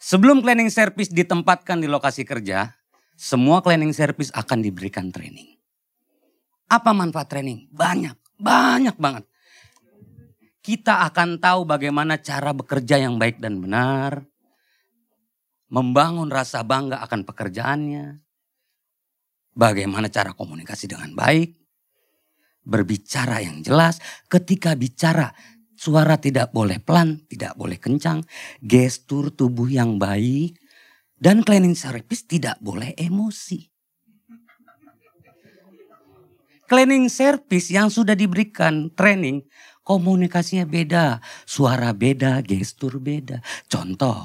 Sebelum cleaning service ditempatkan di lokasi kerja, semua cleaning service akan diberikan training. Apa manfaat training? Banyak, banyak banget. Kita akan tahu bagaimana cara bekerja yang baik dan benar. Membangun rasa bangga akan pekerjaannya. Bagaimana cara komunikasi dengan baik. Berbicara yang jelas. Ketika bicara suara tidak boleh pelan, tidak boleh kencang. Gestur tubuh yang baik. Dan cleaning service tidak boleh emosi. Cleaning service yang sudah diberikan training, komunikasinya beda, suara beda, gestur beda. Contoh,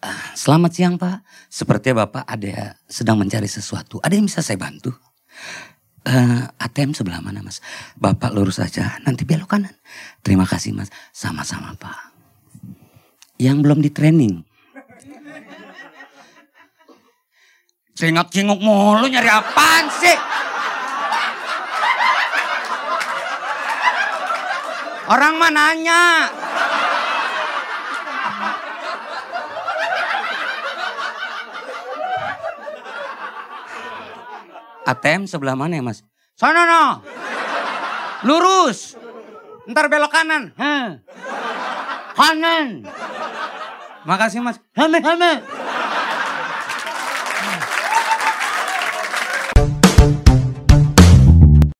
ah, selamat siang Pak, sepertinya Bapak ada sedang mencari sesuatu. Ada yang bisa saya bantu? Uh, eh, ATM sebelah mana mas? Bapak lurus saja, nanti belok kanan. Terima kasih mas, sama-sama Pak. Yang belum di training, Cengok-cengok mulu nyari apaan sih? Orang mah nanya. ATM sebelah mana ya mas? Sana no. Lurus. Ntar belok kanan. Heh. Kanan. Makasih mas. Hame hame.